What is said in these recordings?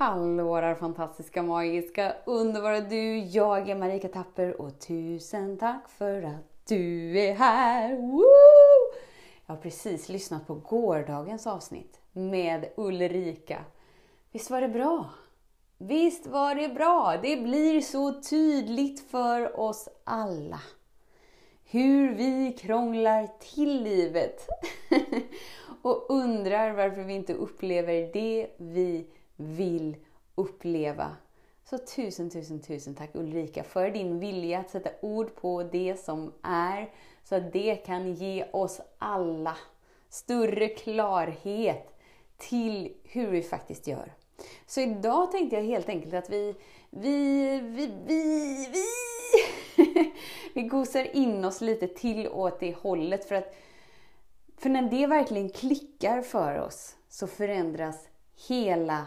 Hallå våra fantastiska, magiska, underbara du! Jag är Marika Tapper och tusen tack för att du är här! Woo! Jag har precis lyssnat på gårdagens avsnitt med Ulrika. Visst var det bra? Visst var det bra? Det blir så tydligt för oss alla hur vi krånglar till livet och undrar varför vi inte upplever det vi vill uppleva. Så tusen, tusen, tusen tack Ulrika för din vilja att sätta ord på det som är så att det kan ge oss alla större klarhet till hur vi faktiskt gör. Så idag tänkte jag helt enkelt att vi, vi, vi, vi, vi, vi gosar in oss lite till åt det hållet. För, att, för när det verkligen klickar för oss så förändras hela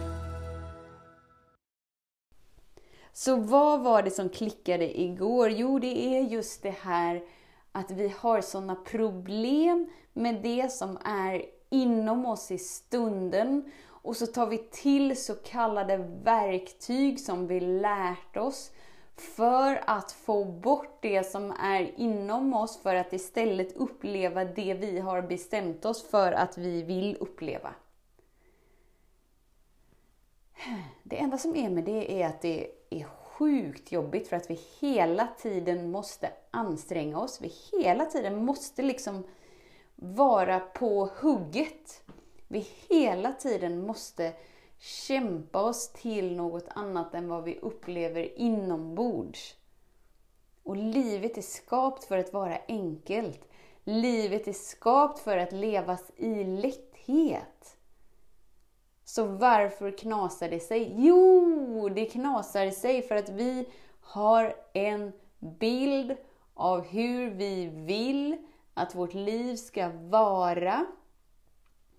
Så vad var det som klickade igår? Jo, det är just det här att vi har sådana problem med det som är inom oss i stunden. Och så tar vi till så kallade verktyg som vi lärt oss för att få bort det som är inom oss för att istället uppleva det vi har bestämt oss för att vi vill uppleva. Det enda som är med det är att det är sjukt jobbigt för att vi hela tiden måste anstränga oss. Vi hela tiden måste liksom vara på hugget. Vi hela tiden måste kämpa oss till något annat än vad vi upplever inombords. Och livet är skapt för att vara enkelt. Livet är skapt för att levas i lätthet. Så varför knasar det sig? Jo, det knasar sig för att vi har en bild av hur vi vill att vårt liv ska vara.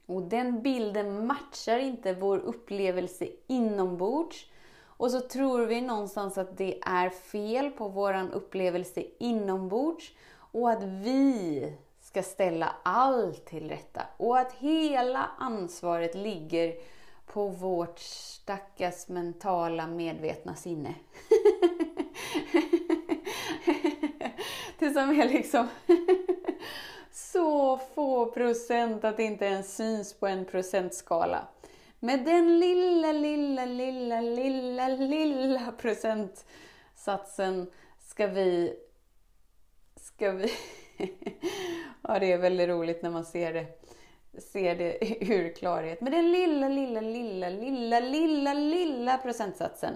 Och den bilden matchar inte vår upplevelse inombords. Och så tror vi någonstans att det är fel på vår upplevelse inombords och att vi ska ställa allt till rätta. Och att hela ansvaret ligger på vårt stackars mentala medvetna sinne. det som är liksom så få procent att det inte ens syns på en procentskala. Med den lilla, lilla, lilla, lilla, lilla procentsatsen ska vi... Ska vi... ja, det är väldigt roligt när man ser det ser det ur klarhet. Med den lilla, lilla, lilla, lilla, lilla, lilla procentsatsen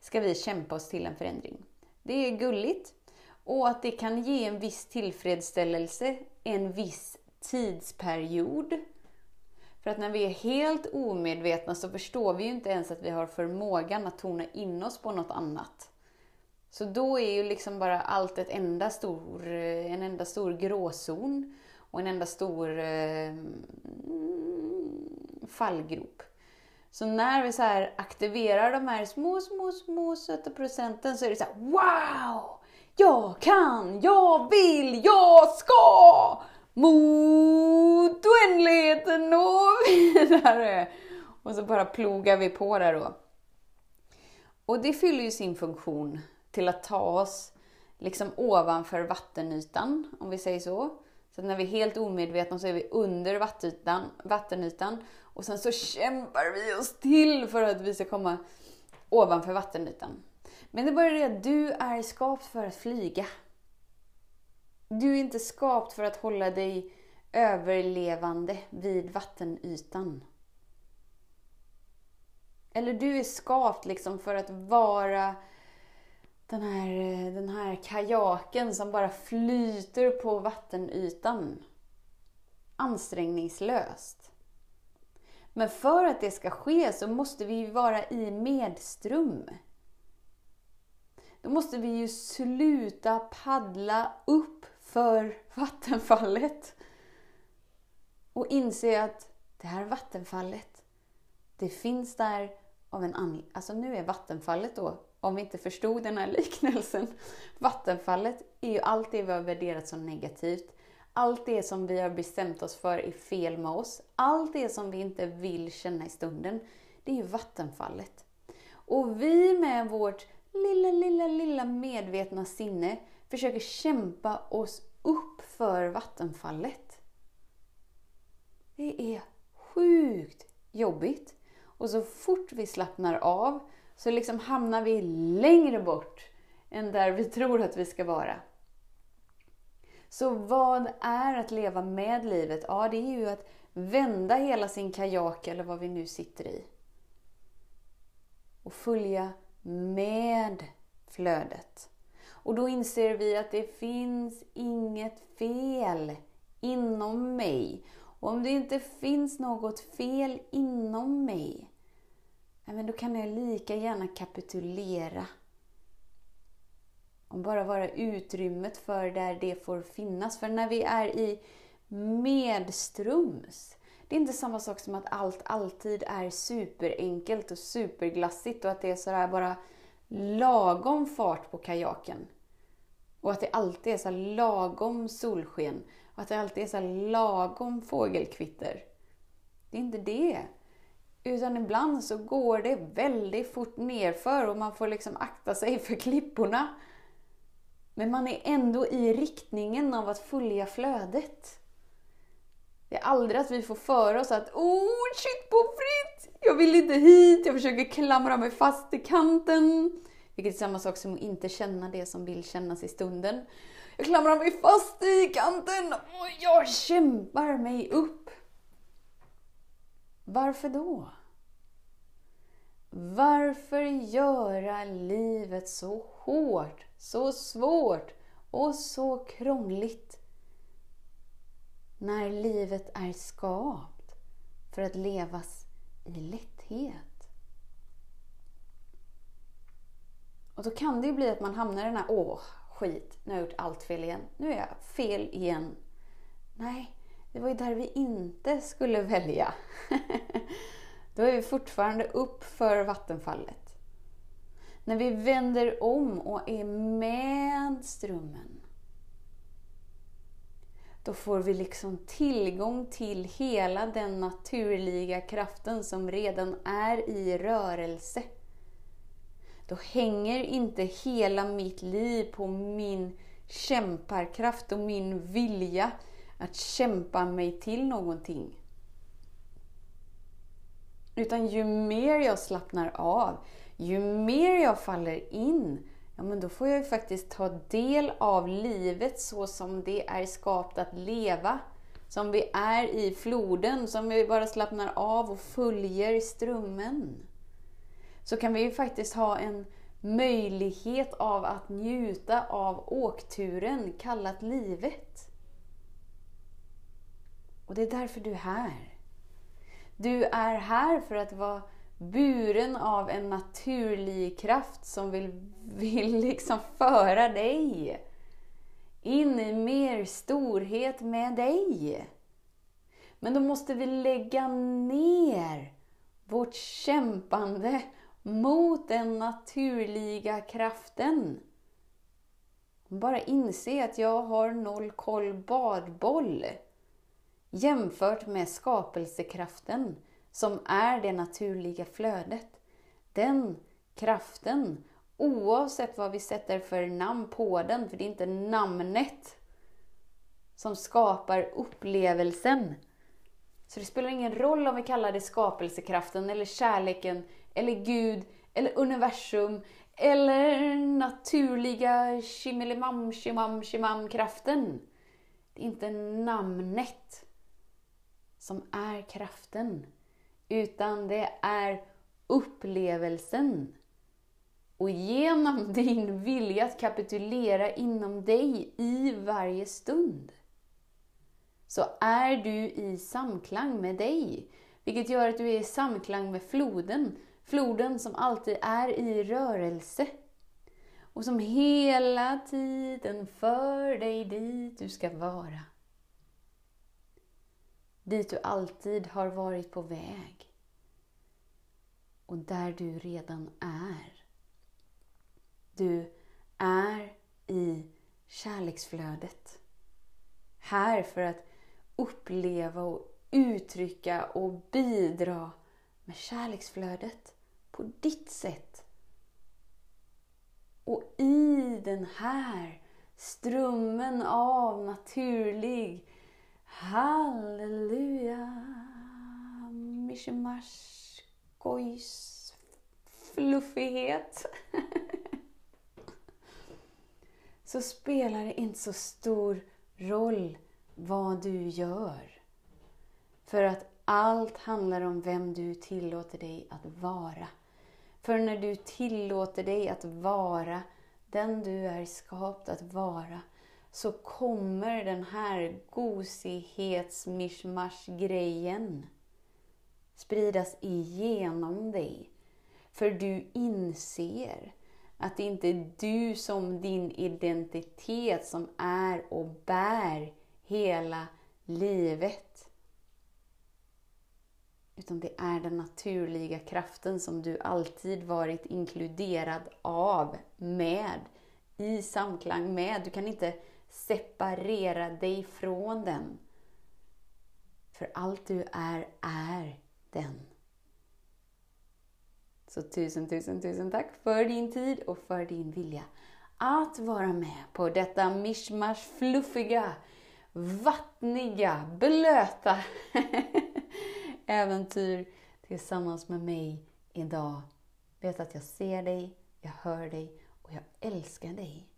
ska vi kämpa oss till en förändring. Det är gulligt och att det kan ge en viss tillfredsställelse en viss tidsperiod. För att när vi är helt omedvetna så förstår vi ju inte ens att vi har förmågan att tona in oss på något annat. Så då är ju liksom bara allt ett enda stor, en enda stor gråzon och en enda stor eh, mm, fallgrop. Så när vi så här aktiverar de här små, små, små söta procenten så är det så här, wow! Jag kan, jag vill, jag ska! Mot oändligheten och vidare! Och så bara plogar vi på där då. Och det fyller ju sin funktion till att ta oss liksom ovanför vattenytan, om vi säger så. Så när vi är helt omedvetna så är vi under vattenytan, vattenytan och sen så kämpar vi oss till för att vi ska komma ovanför vattenytan. Men det är bara det att du är skapt för att flyga. Du är inte skapt för att hålla dig överlevande vid vattenytan. Eller du är skapt liksom för att vara den här, eh, den här kajaken som bara flyter på vattenytan. Ansträngningslöst. Men för att det ska ske så måste vi vara i medström. Då måste vi ju sluta paddla upp för vattenfallet. Och inse att det här vattenfallet, det finns där av en anledning. Alltså nu är vattenfallet då, om vi inte förstod den här liknelsen, vattenfallet är ju allt det vi har värderat som negativt. Allt det som vi har bestämt oss för är fel med oss. Allt det som vi inte vill känna i stunden, det är ju vattenfallet. Och vi med vårt lilla, lilla, lilla medvetna sinne försöker kämpa oss upp för vattenfallet. Det är sjukt jobbigt. Och så fort vi slappnar av så liksom hamnar vi längre bort än där vi tror att vi ska vara. Så vad är att leva med livet? Ja, det är ju att vända hela sin kajak eller vad vi nu sitter i. Och följa med flödet. Och då inser vi att det finns inget fel inom mig. Och om det inte finns något fel inom mig, men då kan jag lika gärna kapitulera. Och bara vara utrymmet för där det får finnas. För när vi är i medströms, det är inte samma sak som att allt alltid är superenkelt och superglassigt och att det är sådär bara lagom fart på kajaken. Och att det alltid är så lagom solsken. Och att det alltid är så lagom fågelkvitter. Det är inte det. Utan ibland så går det väldigt fort nerför och man får liksom akta sig för klipporna. Men man är ändå i riktningen av att följa flödet. Det är aldrig att vi får för oss att oh shit på fritt! Jag vill inte hit, jag försöker klamra mig fast i kanten. Vilket är samma sak som att inte känna det som vill kännas i stunden. Jag klamrar mig fast i kanten och jag kämpar mig upp. Varför då? Varför göra livet så hårt, så svårt och så krångligt? När livet är skapt för att levas i lätthet. Och då kan det ju bli att man hamnar i den här, åh, skit, nu har jag gjort allt fel igen. Nu är jag fel igen. Nej, det var ju där vi inte skulle välja. Då är vi fortfarande upp för vattenfallet. När vi vänder om och är med strömmen, då får vi liksom tillgång till hela den naturliga kraften som redan är i rörelse. Då hänger inte hela mitt liv på min kämparkraft och min vilja att kämpa mig till någonting. Utan ju mer jag slappnar av, ju mer jag faller in, ja men då får jag ju faktiskt ta del av livet så som det är skapat att leva. Som vi är i floden, som vi bara slappnar av och följer strömmen. Så kan vi ju faktiskt ha en möjlighet av att njuta av åkturen kallat livet. Och det är därför du är här. Du är här för att vara buren av en naturlig kraft som vill, vill liksom föra dig in i mer storhet med dig. Men då måste vi lägga ner vårt kämpande mot den naturliga kraften. Bara inse att jag har noll koll badboll jämfört med skapelsekraften som är det naturliga flödet. Den kraften, oavsett vad vi sätter för namn på den, för det är inte namnet som skapar upplevelsen. Så det spelar ingen roll om vi kallar det skapelsekraften, eller kärleken, eller Gud, eller universum, eller naturliga shimilimam shimam shimam kraften. Det är inte namnet som är kraften. Utan det är upplevelsen. Och genom din vilja att kapitulera inom dig i varje stund så är du i samklang med dig. Vilket gör att du är i samklang med floden. Floden som alltid är i rörelse. Och som hela tiden för dig dit du ska vara. Dit du alltid har varit på väg. Och där du redan är. Du är i kärleksflödet. Här för att uppleva och uttrycka och bidra med kärleksflödet på ditt sätt. Och i den här strömmen av naturlig halleluja, mischemasch, gojs, fluffighet så spelar det inte så stor roll vad du gör. För att allt handlar om vem du tillåter dig att vara. För när du tillåter dig att vara den du är skapt att vara, så kommer den här gosighets-mishmash-grejen spridas igenom dig. För du inser att det inte är du som din identitet som är och bär hela livet. Utan det är den naturliga kraften som du alltid varit inkluderad av, med, i samklang med. Du kan inte separera dig från den. För allt du är, är den. Så tusen, tusen, tusen tack för din tid och för din vilja att vara med på detta mishmash fluffiga, vattniga, blöta äventyr tillsammans med mig idag. Vet att jag ser dig, jag hör dig och jag älskar dig.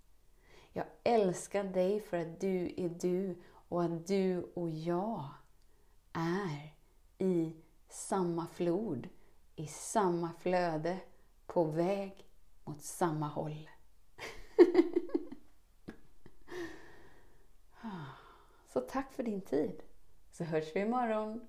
Jag älskar dig för att du är du och att du och jag är i samma flod i samma flöde, på väg mot samma håll. Så tack för din tid. Så hörs vi imorgon.